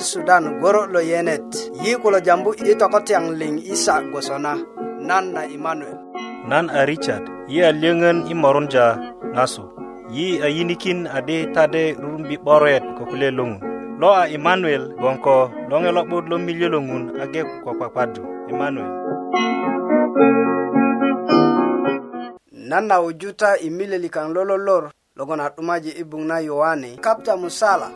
ti sudan goro lo yenet yi kulo jambu i tokotiyaŋ liŋ isa gwosona nan na imanuel nan a richard yi a lyöŋön i morunja ŋasu yi a yinikin adi tade rurumbi 'boret ko kule loŋun lo a imanuel gboŋ ko loŋe lo'but lo miljö lo ŋun age ko kpakpadu imanuel nan na wujuta i milelikaŋ lo lolor logon a 'dumaji i buŋ na yowani kapta musala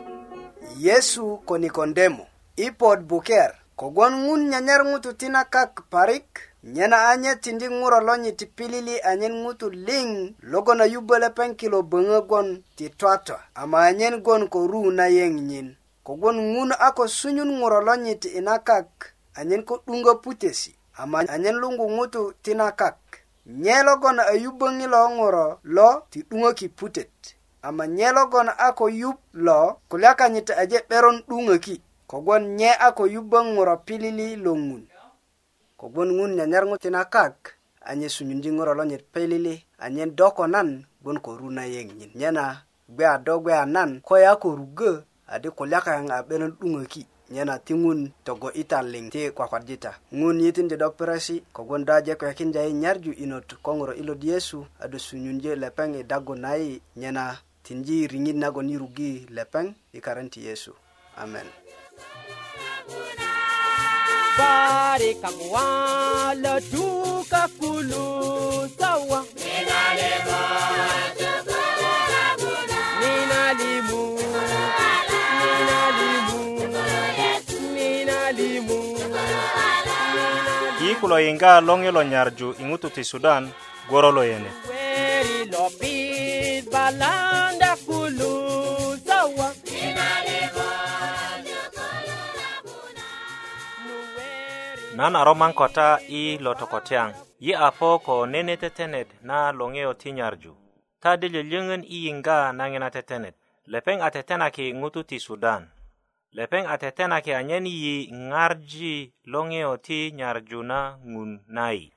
Yesu ko Nikodemo ipod buker kogwon ngun nyanyar ngutu tina kak parik nyena anye tindi nguro lonyi ti pilili anyen ngutu ling logo na yubele pen kilo bunga gwon ti twatwa ama anyen gwon ko ru na yeng nyin kogwon ngun ako sunyun nguro lonyi ti ina kak anyen ko dunga putesi ama anyen lungu ngutu tina kak nye logo na ayubengi lo nguro lo ti dunga ki putet amma nyelogon a ko yub lo nyita aje peron 'duŋöki kogwon nye ako yubang ngura ŋuro pilili lo ngun kogwon ŋun nyanyar ŋutin akak anyen sunyunji lo nyit pilili anyen do ko nan gbon ko runa na nyena gbe a do gbe a nan ko ko adi kulyakayaŋ a 'beron 'duŋöki nyena ti togo itan liŋ ti ngun ŋun yitindi do piresi perasi do aje kwekinja i nyarju inot ko ŋuro i lot yesu ado sunyunjö lepeŋ na nyena tinji ringit nagoni rugi lepeng i ikaranti yesu amen Bari kagwa la duka kulu sawa lo nyarju ingutu ti sudan goro lo yene Weri lo balan nan aroman kota i lotokotiaŋ yi a fo ko nene tetenet na loŋeyo tinyarju ta dilyölyöŋön i yiŋga naŋe na tetenet lepeŋ a tetenaki ŋutu ti sudan lepeŋ a tetenaki anyen yi ŋarji loŋeyo ti nyarju na ŋun nayi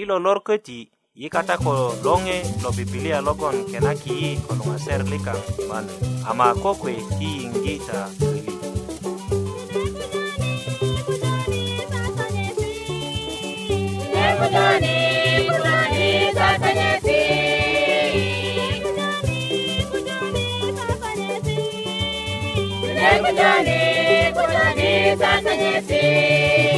i lolor köti yi kata ko loŋe lo bibilia logon kenaki yi ko luŋaser likaŋ manu ama ko kwe ti yiŋgi ta Kuduraalee muduraalee saasaneetii. Kuduraalee muduraalee saasaneetii.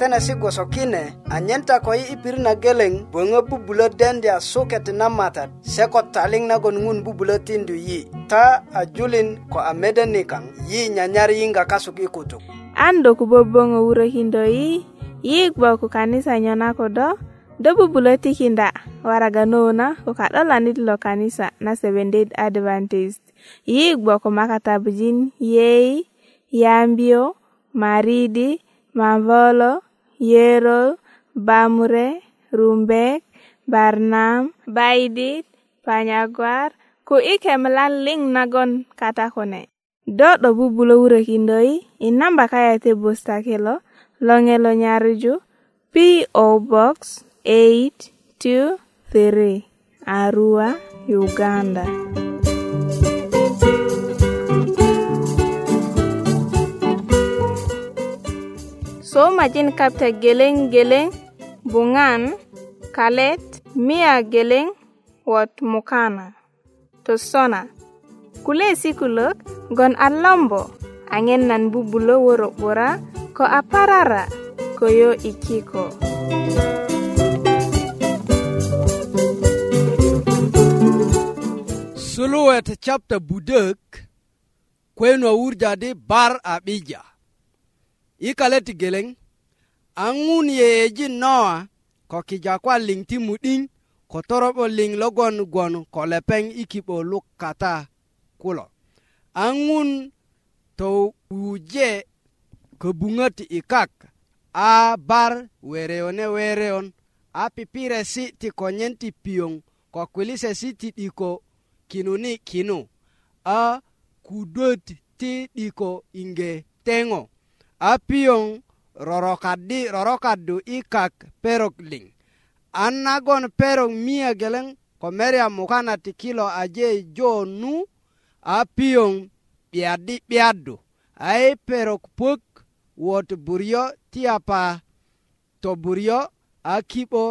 tene si gwosokine anyen ta ko yi i pirit na geleŋ böŋö bubulö dendya suket na matat se ko taliŋ nagon ŋun bubulö tindu yi ta a julin ko a mede nikaŋ yi nyanyar yiŋga kasuk i kutuk an do ku böböŋö wurökindö yi yi gbo ku kanisa nyo na kodo do bubulö tikinda waraga nowo na ko ka'dolanit lo kanisa na seventh adventist yi gbo ku makata bujin yei yambio maridi mavolo yerol, bamre, rumbek, barnam, baidit, panyagwar, ku ike mlan ling nagon kata kone. Do do bubulo ure kindoi, inamba kaya te busta kelo, longelo nyaruju, P.O. Box 823, Arua, Uganda. Uganda. so majin kapta geleng geleng bungan kalet mia geleng wat mukana to sona kule sikulok gon alombo angen nan bubulo woro bora ko aparara koyo ikiko Suluet chapter budek kwenwa urjadi bar abija ikale ti geleŋ a ŋun yeyeejin nowa ko kija kuwa liŋ ti mu'diŋ ko toro'bo liŋ logon gwon ko lepeŋ i kibo luk kata kulo a ŋun to wuje köbuŋöt i kak a bar wereyone wereyon a pipiresi ti konyen ti piyoŋ ko kwilisesi ti 'diko kinuni kinu a kudöt ti 'diko inge teŋo apiyoŋ rorokadi rorokadu i kak perok liŋ an nagon perok miyä geleŋ ko meryam mukana ti kilo aje jo nu a piyoŋ 'biyadi'biyadu a yi perok puök wot buryo ti apa to buryo a kibo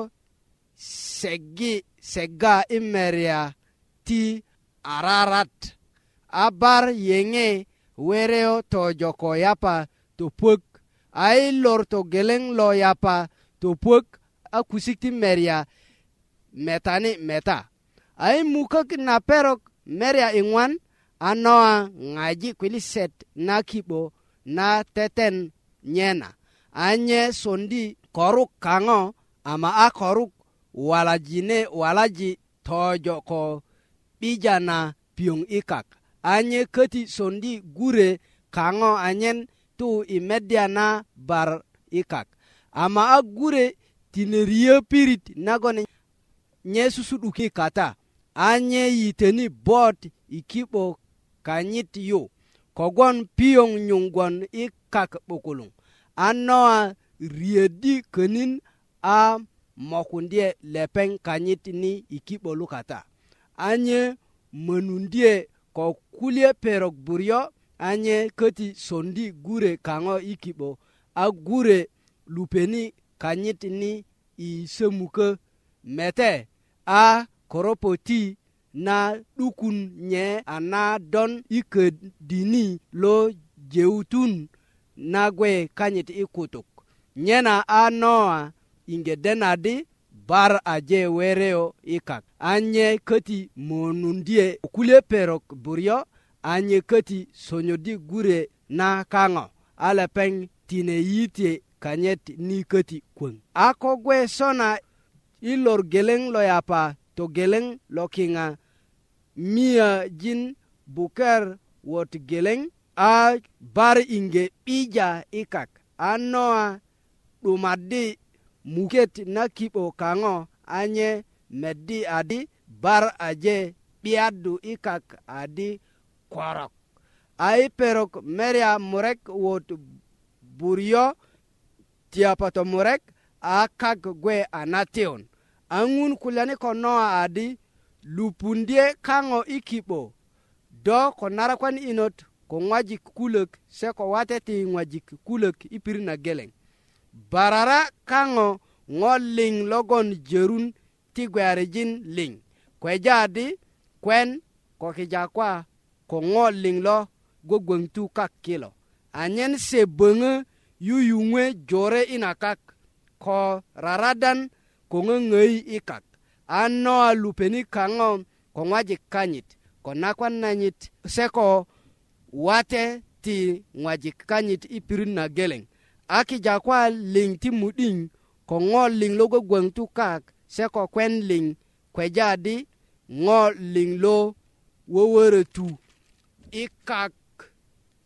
segi sega i merya ti ararat a bar yeŋe wereyo tojoko yapa to puök i lor to geleŋ lo yapa to puök a kusik ti meria metani meta i mukök na perok meria iŋwan a noa ŋaji kwiliset na kibo na teten nyena anye sondi koruk kaŋo ama a koruk walajine walaji tojo ko 'bija na piyoŋ ikak anye köti sondi gure kaŋo anyen tu i medya na bar ikak ama a gure tineriyo pirit nagon nye susu'duki kata anye yiteni bot i ki'bo kanyit yu kogwon piyoŋ yuŋgwon i kak 'bukuluŋ a nowa riyödi könin a mokundye lepeŋ kanyit ni i ki'bolu kata anye mönundye ko kulye perok buryo anye köti sondi gure kaŋo i ki'bo a gure lupeni kanyit ni i sömukö mete a koropoti na 'dukun nye a na don i ködini lo jeutun na gwe kanyit i kutuk nyena a noa ingedenadi bar aje wereyo i kak anye köti monundye kulye perok buryo anye köti sonyodi gure na kaŋo a lepeŋ tine yitie kanyet ni köti kwöŋ a ko gwe sona i lor geleŋ lo yapa to geleŋ lo kiŋa miyajin buker wot geleŋ a bar iŋge 'bija i kak a noa 'dumaddi muket na kibo kaŋo anye meddi adi bar aje 'biyaddu i kak adi korok ai perok meria murek wot buryo tiapato murek akak gwe anation ang'un kulyani konoa adi lupundie kango ikibo do konarakwan inot ko ng'wajik kulok se kowate ti ng'wajik kulok ipir na geleng barara kango ng'o ling' logon jerun ti gwearijin ling' kweja adi kwen kokijakwa ko ŋo liŋ lo gwogwon tu kak kilo anyen se böŋö e, yuyuŋwe jore ina kak ko raradan ko ŋöyi i kak a no lupeni kaŋo ko ŋwajik kanyit ko nakwan nanyit se ko wate ti ŋwajik kanyit i pirit na geleŋ a jakwa ling liŋ ti mudiŋ ko ŋo liŋ lo gwen tu kak se ko kwen liŋ kweja di ŋo liŋ lo wöwörötu ikak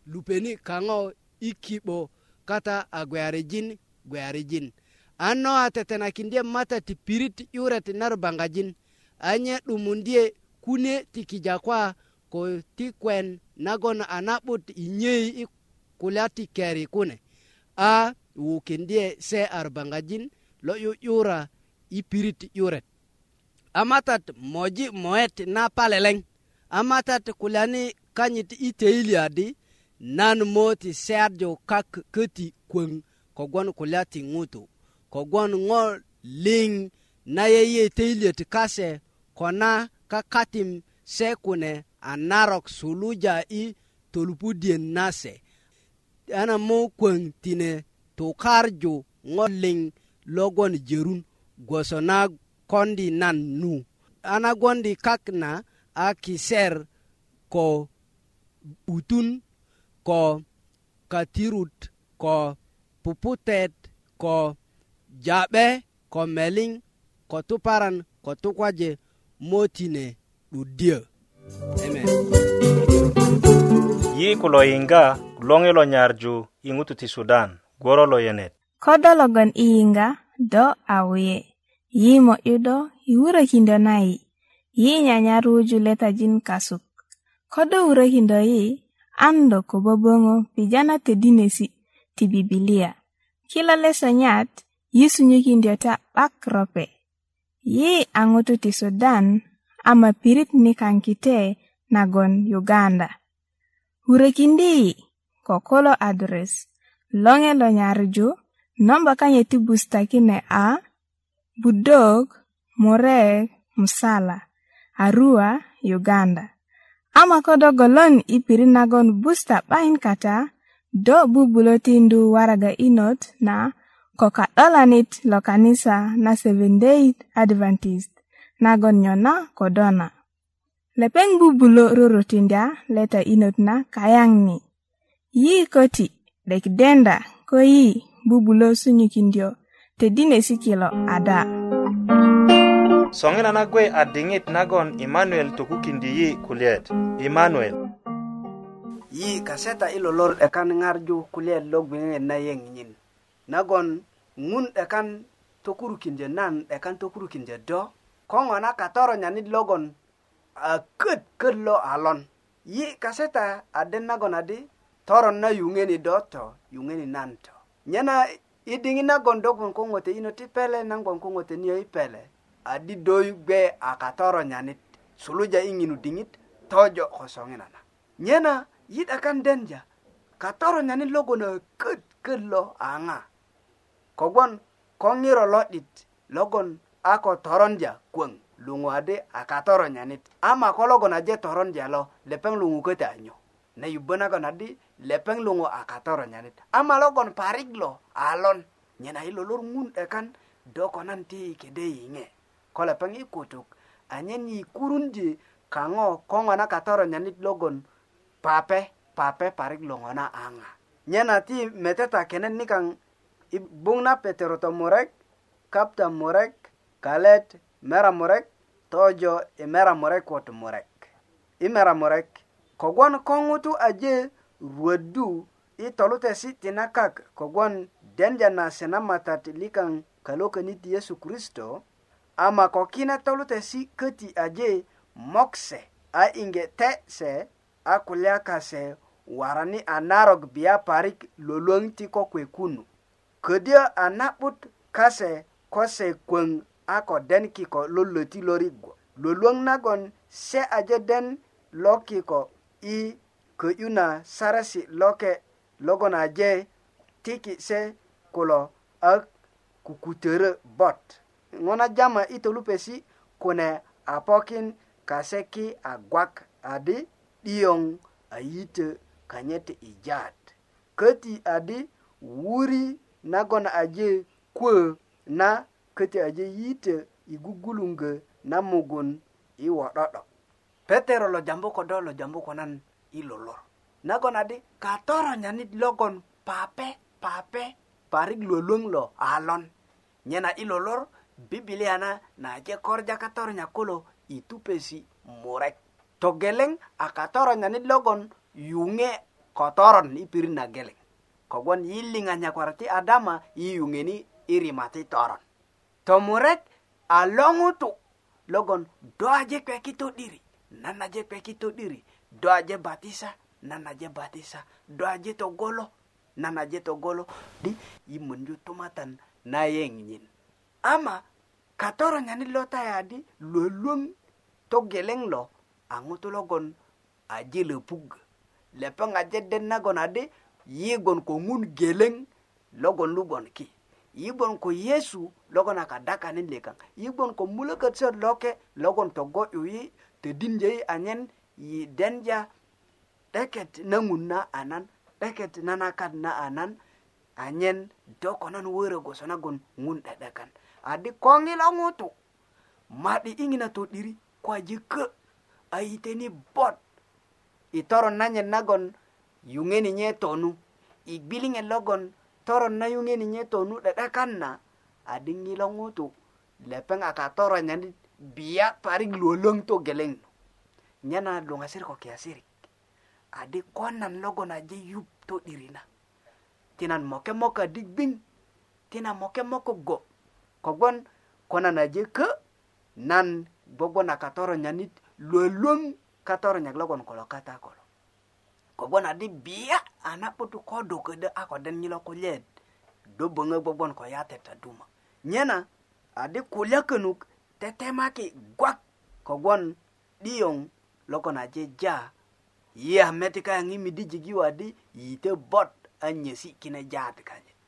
lupeni kaŋo i ki'bo kata a gweyarijin gweyarijin a no a tetenakindye mata ti pirit ti 'yuret nar baŋgajin anye 'dumundye kune ti kijakwa ko ti kwen nagon a na'but i nyei i kulya ti keri kune a wukindye se ar lo 'yu'yura i pirit 'yuret a matat moji moyet na paleleŋ a matat kulyani kanyit i teili adi nan mo ti serjo kak köti kwöŋ kogwon kulya ti ŋutu kogwon ŋo liŋ na yeye teiliöt kase kona kakatim se kune a narok suluja i tolupudyön nase ana mo kwöŋ tine tukarju ŋo liŋ logwon jörun gwoso na kondi nan nu ana gwondi kak na a kiser ko utun ko katirut ko puputet ko jabe ko meling ko tuparan ko tukwaje motine dudie amen yi kulo inga longe lo nyarju ingutu ti sudan goro lo yenet kodo logon inga do awe yi mo yudo yure kindo nai yi nyanya ruju leta jin kasuk kodou rehindoi ando ko bobongo pijana te dinesi ti bibilia kila leso nyat yesu nyikindio ta bak rope yi angutu ti sudan ama pirit ni kankite nagon uganda wurekindi yi kokolo adres longe lo nyarju nomba kanye ti bustakine a budog murek musala arua uganda ama ko do golon i pirit nagon busta 'bayin kata do bubulö tindu waraga inot na ko ka'dolanit lo kanisa na seventday adventist nagon nyo na ko do na lepeŋ bubulö rorotindya leta inot na kayaŋ ni yi köti 'dek denda ko yi bubulö sunyukindyo todinesi kilo ada mm -hmm. soŋina na gwe a diŋit nagon emanuel tokukindi yi kulyet emanuel yi kaseta i lolor 'dekan ŋarju kulyet lo gwiŋet na yeŋiyin nagon ŋun 'dekan tokurukindye nan 'dekan tokurukindye do ko ŋo na katoronyanit logon a köt köt lo alon yi kaseta a den nagon adi toron na yuŋeni do to yuŋeni nan to nyena i diŋit nagon do gboŋ ko ŋote ino ti pele nan gboŋ ko ŋote niyo i pele adi doyu gbe akatoro nyanit suluja inginu dingit tojo kosonginana nyena yit akan denja katoro nyanit logono köt köt lo anga. Kogon kongiro lo lo'dit logon a ko toronja kwöŋ lungu ade a katoro nyanit ama ko logon aje toronja lo lepeng lungu kete anyo na yubbö kon adi lepeng lungu a katoro nyanit ama logon parik lo alon nyena ilo lor ngun ekan do konan ti kede ko lepeŋ i kutuk anyen yi kurunji kaŋo ko ŋo na katoronyanit logon pape pape parik lo ŋo na aŋa ti meteta kenet nikaŋ i gbuŋ na petero tomurek kapta murek kalet mera murek tojo i mera murek wot murek i mera murek kogwon ko ŋutu aje ruwöddu i tolutesi si tinakak kogwon denja na senamatat likaŋ kalökönit yesu kristo ama ko kina tolute si köti aje mokse a inge te se a kulyaka se warani a narok bia parik loluöŋ ti ko kwe kunu ködyö a na'but kase ko se kwöŋ a ko den kiko lolo ti lorigwo loluöŋ nagon se aje den lo kiko i köyu na saresi loke logon aje tiki se kulo a kukutörö bot ŋo na jama i tolupesi kune a pokin kaseki a gwak adi 'diyoŋ a yitö kanyit i jat köti adi wuri nagon aje kwö na köti aje yitö i gugulungö na mugun i wo'do'do petero lo jambu ko do lo jambu ko nan i lolor nagon adi katoro nyanit logon pape pape parik luwöluöŋ lo alon nyena i lolor bibilia na naje korja katoro nyakulo itupesi murek togeleŋ a katoro nyanit logon yuŋe kotoron i pirit na geleŋ kogwon yiliŋ anyakwara ti adama i yuŋeni i rimati toron to murek a lo ŋutu logon do aje kweki to'diri nanaje kweki to'diri do aje batisa nanaje batisa do aje togolo nanaje togolo di i monju tumatan na yeŋ nyin ama katoronyani lo tayadi luwaluwöŋ togeleŋ lo a ŋutu logon aje lo pug lepeŋ aje den nagon adi yigon ko ŋun geleŋ logon lugon ki yigon ko yesu logon a kadakanin likaŋ yigon ko mulökötöt loke logon togo 'yuyi todinjei anyen yi denja 'deket na ŋun na anan 'deket na nakat na anan anyen do konan wörö gwoso nagon ŋun 'de'dekan de adi koŋil a ŋutu ma'di 'diŋina to'diri ko aje kö a yiteni bot i toron nanyen nagon yuŋeni nye tonu i gbiliŋet logon toron na yuŋeni nye tonu 'de'dekan na adi ŋilo ŋutu lepeŋ a katoronyan biya parik luwölöŋ togeleŋ nu nye na luŋasir ko kiyasirik adi ko nan logon aje yup to'diri na tinan moke moko adi gbiŋ tina moke moko go' kogbon konan aje kö nan bogbon a katoronyanit luwaluwöŋ katoronyak logon kolo kata kolo kogbon adi biya a na'but ko do ködö a ko den nyilo kulyet do böŋö gbogbon ko yatet aduma nyena adi kulya könuk tetemaki gwak kogbon 'diyoŋ logon aje ja yiya meti kayaŋ i midijik yu adi yite bot a nyesi kine jaat kanyit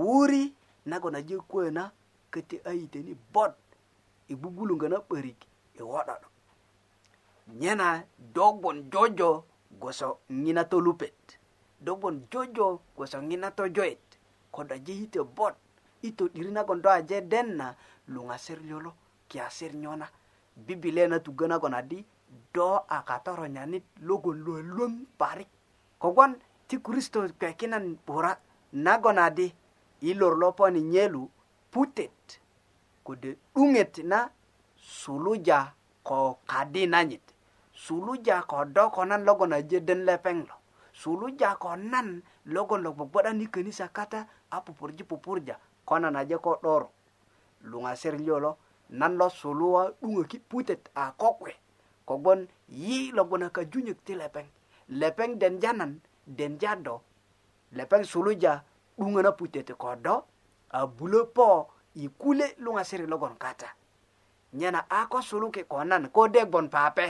wuri nagon aje kuwe na kete aiteni bot ibubulunga na perik iwadado nyena dogbon jojo goso ngina to lupet dogbon jojo goso ngina to joet kod aje hite bot ito diri nagon do aje den na lungaser nyolo kiaser nyona bibile na tuga nagon adi do akatoro nyanit logon luelum parik kogon ti kristo kekinan pura nagon adi ilor lo poni nyelu putet kode 'duŋet na suluja ko kadi nanyit suluja ko doko nan logon aje den lepeŋ lo suluja ko nan logon lo gbogbo'dan i könisa kata a pupurji pupurja ko nan aje ko 'doro luŋaser lio lo nan lo suluwa 'duŋöki putet a kokwe kogwon yi logon a kajunyök ti lepeŋ lepeŋ denjanan denjado lepeŋ suluja 'duŋöna putet ko do a bulö po i kule luŋasiri logon kata nyena a ko suluki ko nan ko de gbon pape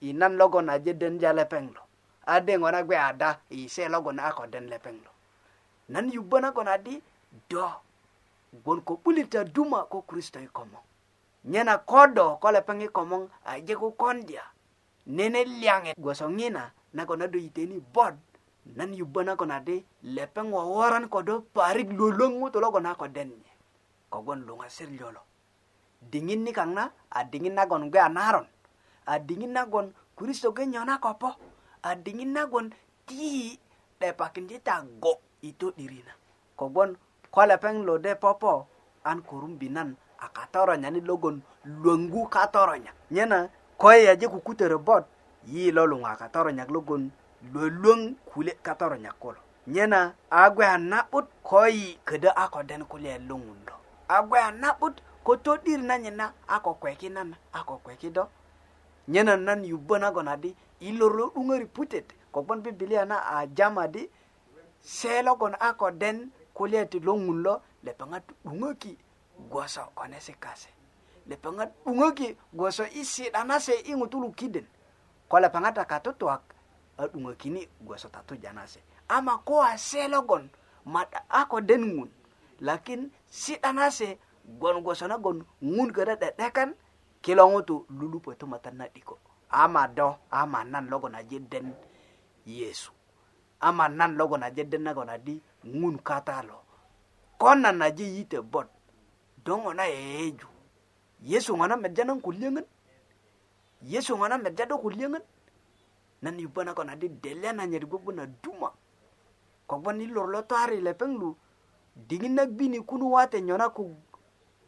i nan logon aje den ja lepeŋ lo a de ŋo na gbe ada i se logon a ko den lepeŋ lo nan yubbö nagon adi do gbon ko 'bulita duma ko kristo i komoŋ nyena ko do ko lepeŋ i komoŋ aje kukondya nene liyaŋet gwoso ŋina nagon a do yiteni bot nan yubana ko nadi lepeng woworan kodo parik lolong mu tolo ko nako denye kogon lunga sir jolo dingin ni kang na a dingin na gon gwe anaron a dingin na gon kristo ge nyona kopo a dingin na gon ti de pakin jita go ito dirina kogon ko lepeng lo de popo an kurum binan a katoro nyani logon luangu katoro nya nyana ko ya je kukutere bot yi lo lunga katoro nyak logon lolong kule katoro nyakolo nyena agwe anabut koyi kede ako den kule lungundo agwe anabut koto dir na nyena ako kweki nana ako kweki do nyena nan yubona gonadi di iloro ungeri putet kogbon bibilia na a ah, jamadi selo gon ako den kule ti lungun lo lepengat ungoki kone se kase lepengat ungeki gwoso isi danase ingutulu kiden kole pangata akatutuak aɗuma kini gwasotatu janase ama ase logon mat ako den ngun lakin tanase gon gon ngun kada ɗeɗekan kiloŋutu lulu tu mata na diko ama do ama nan logon aje den yesu ama nan logon aje den na gon adi ŋun katalo konan aje yite bot dongo na eju yesu ngana medjanan medja yesu ngana medjado medja nan yubana ko na di delle na nyeri gogo na duma ko ni lor lo ari lepeng lu dingin na bini kunu wate nyona ku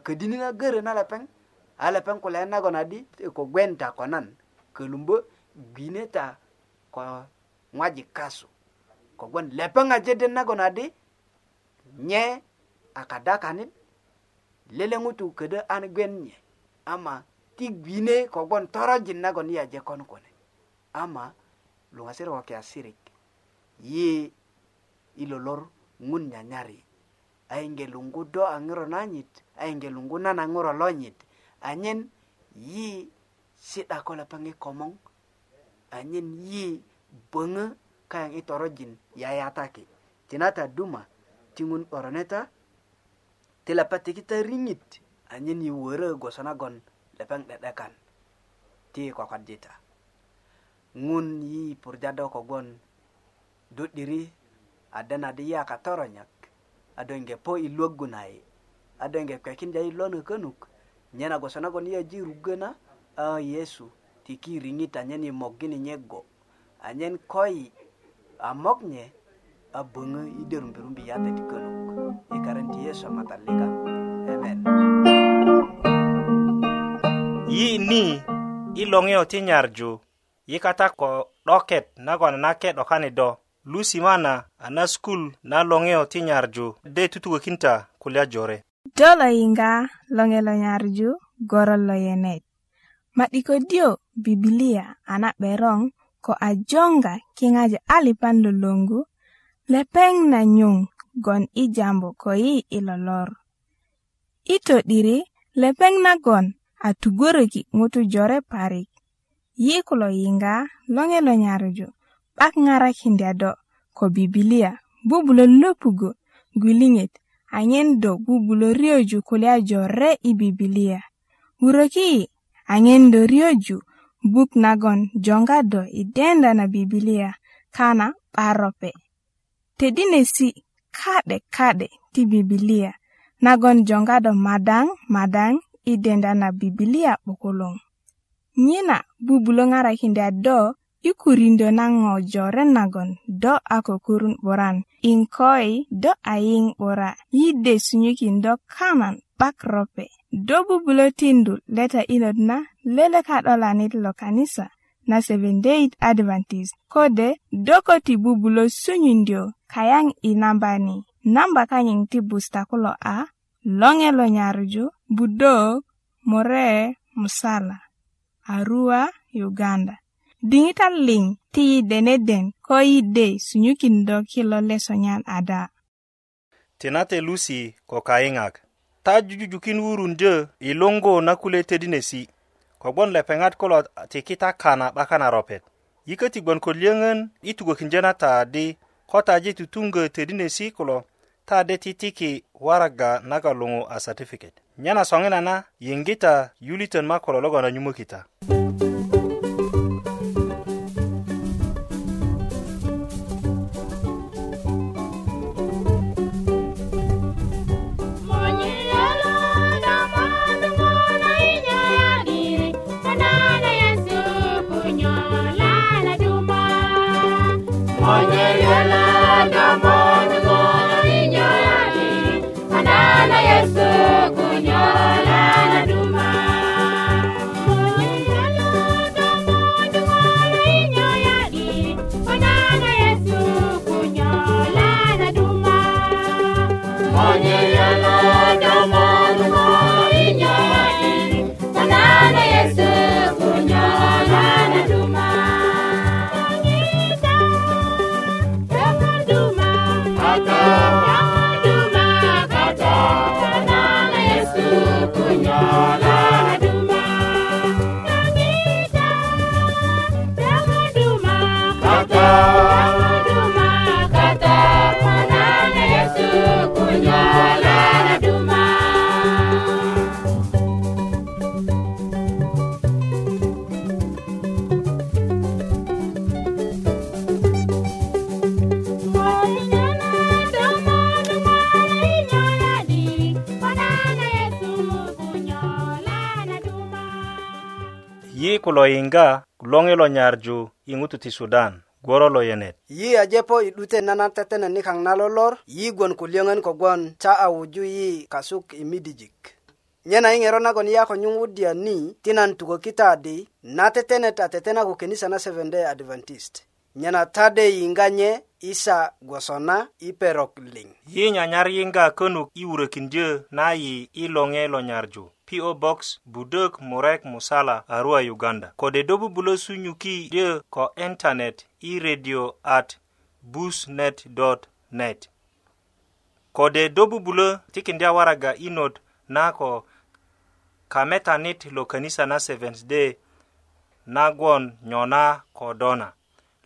kedini na gere na lepeng a lepeng peng na go na di e ko gwenta ko nan kelumbo ta ko ngwaji kasu ko lepeng lepeŋ aje den nagon di nye akadakanit lele ngutu kede an gwen nye ama ti gbine jin na nagon ni aje kon kune ama luŋasir ko kiasirik yi i lolor ŋun nyanyari a yiŋge luŋgu do a ŋiro nanyit a yiŋge luŋgu nan a ŋiro lonyit anyen yi si'da ko lepeŋ i komoŋ anyen yi böŋö e kayaŋ i e torojin yayataki tinata duma ti ŋun 'boroneta ti lepe tikita riŋit anyen yi wörö e gwoso nagon lepeŋ 'de'dekan ti kwakwadjita ŋun yi purja do kogwon do'diri a dena di yaka toronyak a do nge po i luwogu nayi a do nge kwekinja i lonö könuk nyena gwoso nagon yaji rugö na a yesu tiki riŋit anyen i mogini nyego anyen koi a mok nye a böŋö i derumberumbi yatet i könuk i karen ti yesu a matalika emen yi ni i loŋeyo ti nyarju yikata ko 'doket nagon nake 'dokani do lusi mana a na skul na loŋeyo ti nyarju de tutukökinta kulya jore do lo yiŋga loŋe lo nyarju goron lo yenet ma'dikodyo bibilia a na 'berong ko a joŋga kiŋaji a lipan lolongu lepeŋ na nyuŋ gon i jambu ko yi i lolor i to'diri lepeŋ nagon a tugoröki ŋutu jore parik yekulo yinga longelo nyaruju bak ngarakindi ado ko bibilia bubulo lopugo gwilinget anyen do bubulo rioju kulia jore i bibilia wuroki anyen do rioju buk nagon jonga do i denda na bibilia kana parope tedinesi kade kade ti bibilia nagon jonga do madang madang i denda na bibilia bukulung nyina bubulo ŋarakinda do i kurindö na ŋo jore nagon do a kokorun 'buran inkoi do ayiŋ 'bura yi de sunyökin do kaman 'bak rope do bubulö tindu leta inot na lele ka'dolanit lo kanisa na 7dayt advantis kode do köti bubulö sunyindyö kayaŋ i namba ni namba kanyiŋ ti busta kulo a loŋe lo nyarju budö more musala arua uganda diŋitan liŋ ti yi deneden ko yi de sunyukindo kilo lesonyan ada tinate lusi ko kayiŋak ta jujujukin wurundyö i luŋgu na kule tedinesi kogbon lepeŋat kulo tiki ta kana 'bakan a ropet yiköti gbon ko lyöŋön i tugökindyö na ta di ko taji tutuŋgö tedinesi kulo ta de ti tiki waraga naga luŋu a satifiket nyena soŋinana yiŋgita yulitön ma kulo logon a nyumökita kulo yinga longi lo nyarju i ŋutu ti sudan gworo lo yenet yi ajepo i 'dute nana tetenet nikaŋ na lolor yi gwon kulyöŋön kogwon ta a wuju yi kasuk i midijik nyena i ŋero nagon yi a ko nyuŋwudya ni ti nan tukökita adi na tetenet a tetena ko kenisa na seventday adventist nyena tade yinga nye isa gwosona i perok liŋ yi nyanyar yinga könuk i wurökindyö na yi i loŋe lo nyarju PO Box Budok Murek Musala Arua Uganda kode dobu bulo sunyuki de ko internet e radio at busnet.net kode dobu bulo tikindia waraga inot nako kametanit lo kanisa na Seventh Day nagwon nyona kodona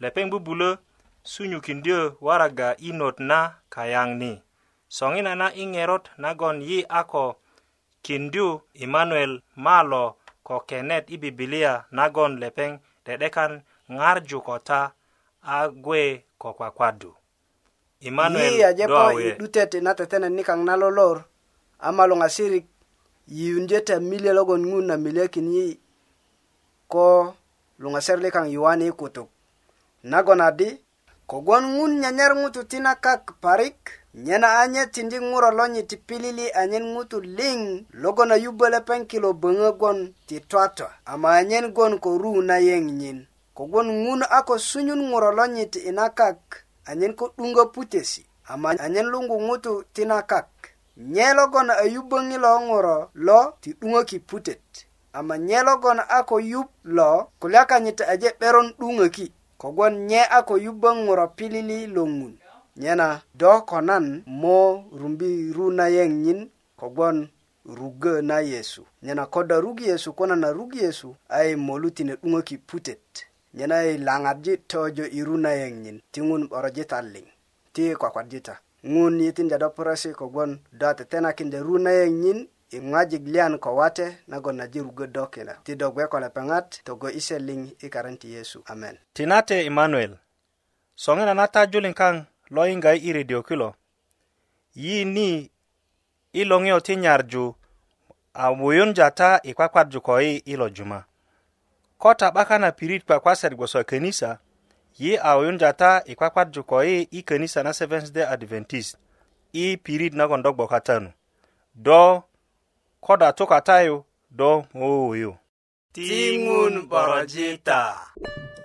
lepeng bubulo sunyukindio waraga inot na kayang ni songina na ingerot nagon yi ako kindu emmanuel malo ko kenet i bibilia nagon lepeŋ dedekan ŋarju ko ta a gwe ko kwakwadu emmanuel yi aje po i 'dutet na tetene nikaŋ na lolor ama luŋasirik yiyunje ta milye logon ŋun na milyekin yi ko luŋaser likaŋ yuwani i kutuk nagon adi kogwon ŋun nyanyar ŋutu tina kak parik nyena anye tindi ŋuro lo nyiti pilili anyen ŋutu liŋ logon a yubbö lepeŋ kilo böŋö gwon ti twatwa ama anyen gwon ko ru nayeŋ nyin kogwon ŋun a ko sunyun ŋuro lo nyiti i nakak anyen ko 'duŋö putesi ama anyen luŋgu ŋutu ti nakak nye logon a yubböŋi lo ŋuro lo ti 'duŋöki putet ama nye logon a ko yub lo kulya kanyit aje 'beron 'duŋöki kogwon nye a ko yubbö ŋuro pilili lo ŋun nyena do ko nan mo rumbi ru na yeng nyin kogbon rugö na yesu nyena ko do rug yesu kuna na rug yesu ai molu tine 'duŋöki putet nyena i laŋarji tojo i ru na yeŋ nyin ti ŋun 'borojit a liŋ ti kwakwarjita ŋun yitinja do puresi kogbon do tetenakinja ru na yeŋ nyin i ŋwajik liyan ko wate nagon naji rugö do kina ti do gbe ko lepeŋat togo ise liŋ i karan ti yesu amen tinate emanuel soŋinana ta juliŋ kaŋ lo yinga i redio kilo yi ni i loŋiyo ti nyarju a wuyunja ta i kwakwadju ko yi i lo juma ko ta 'baka na pirit kwakwasat gboso kenisa yi a wuyunja ta i kwakwadju ko yi i kenisa na seventh day adventist i pirit nagon do gboka tanu do ko da tukatayu do wuwuyu tiŋun borojita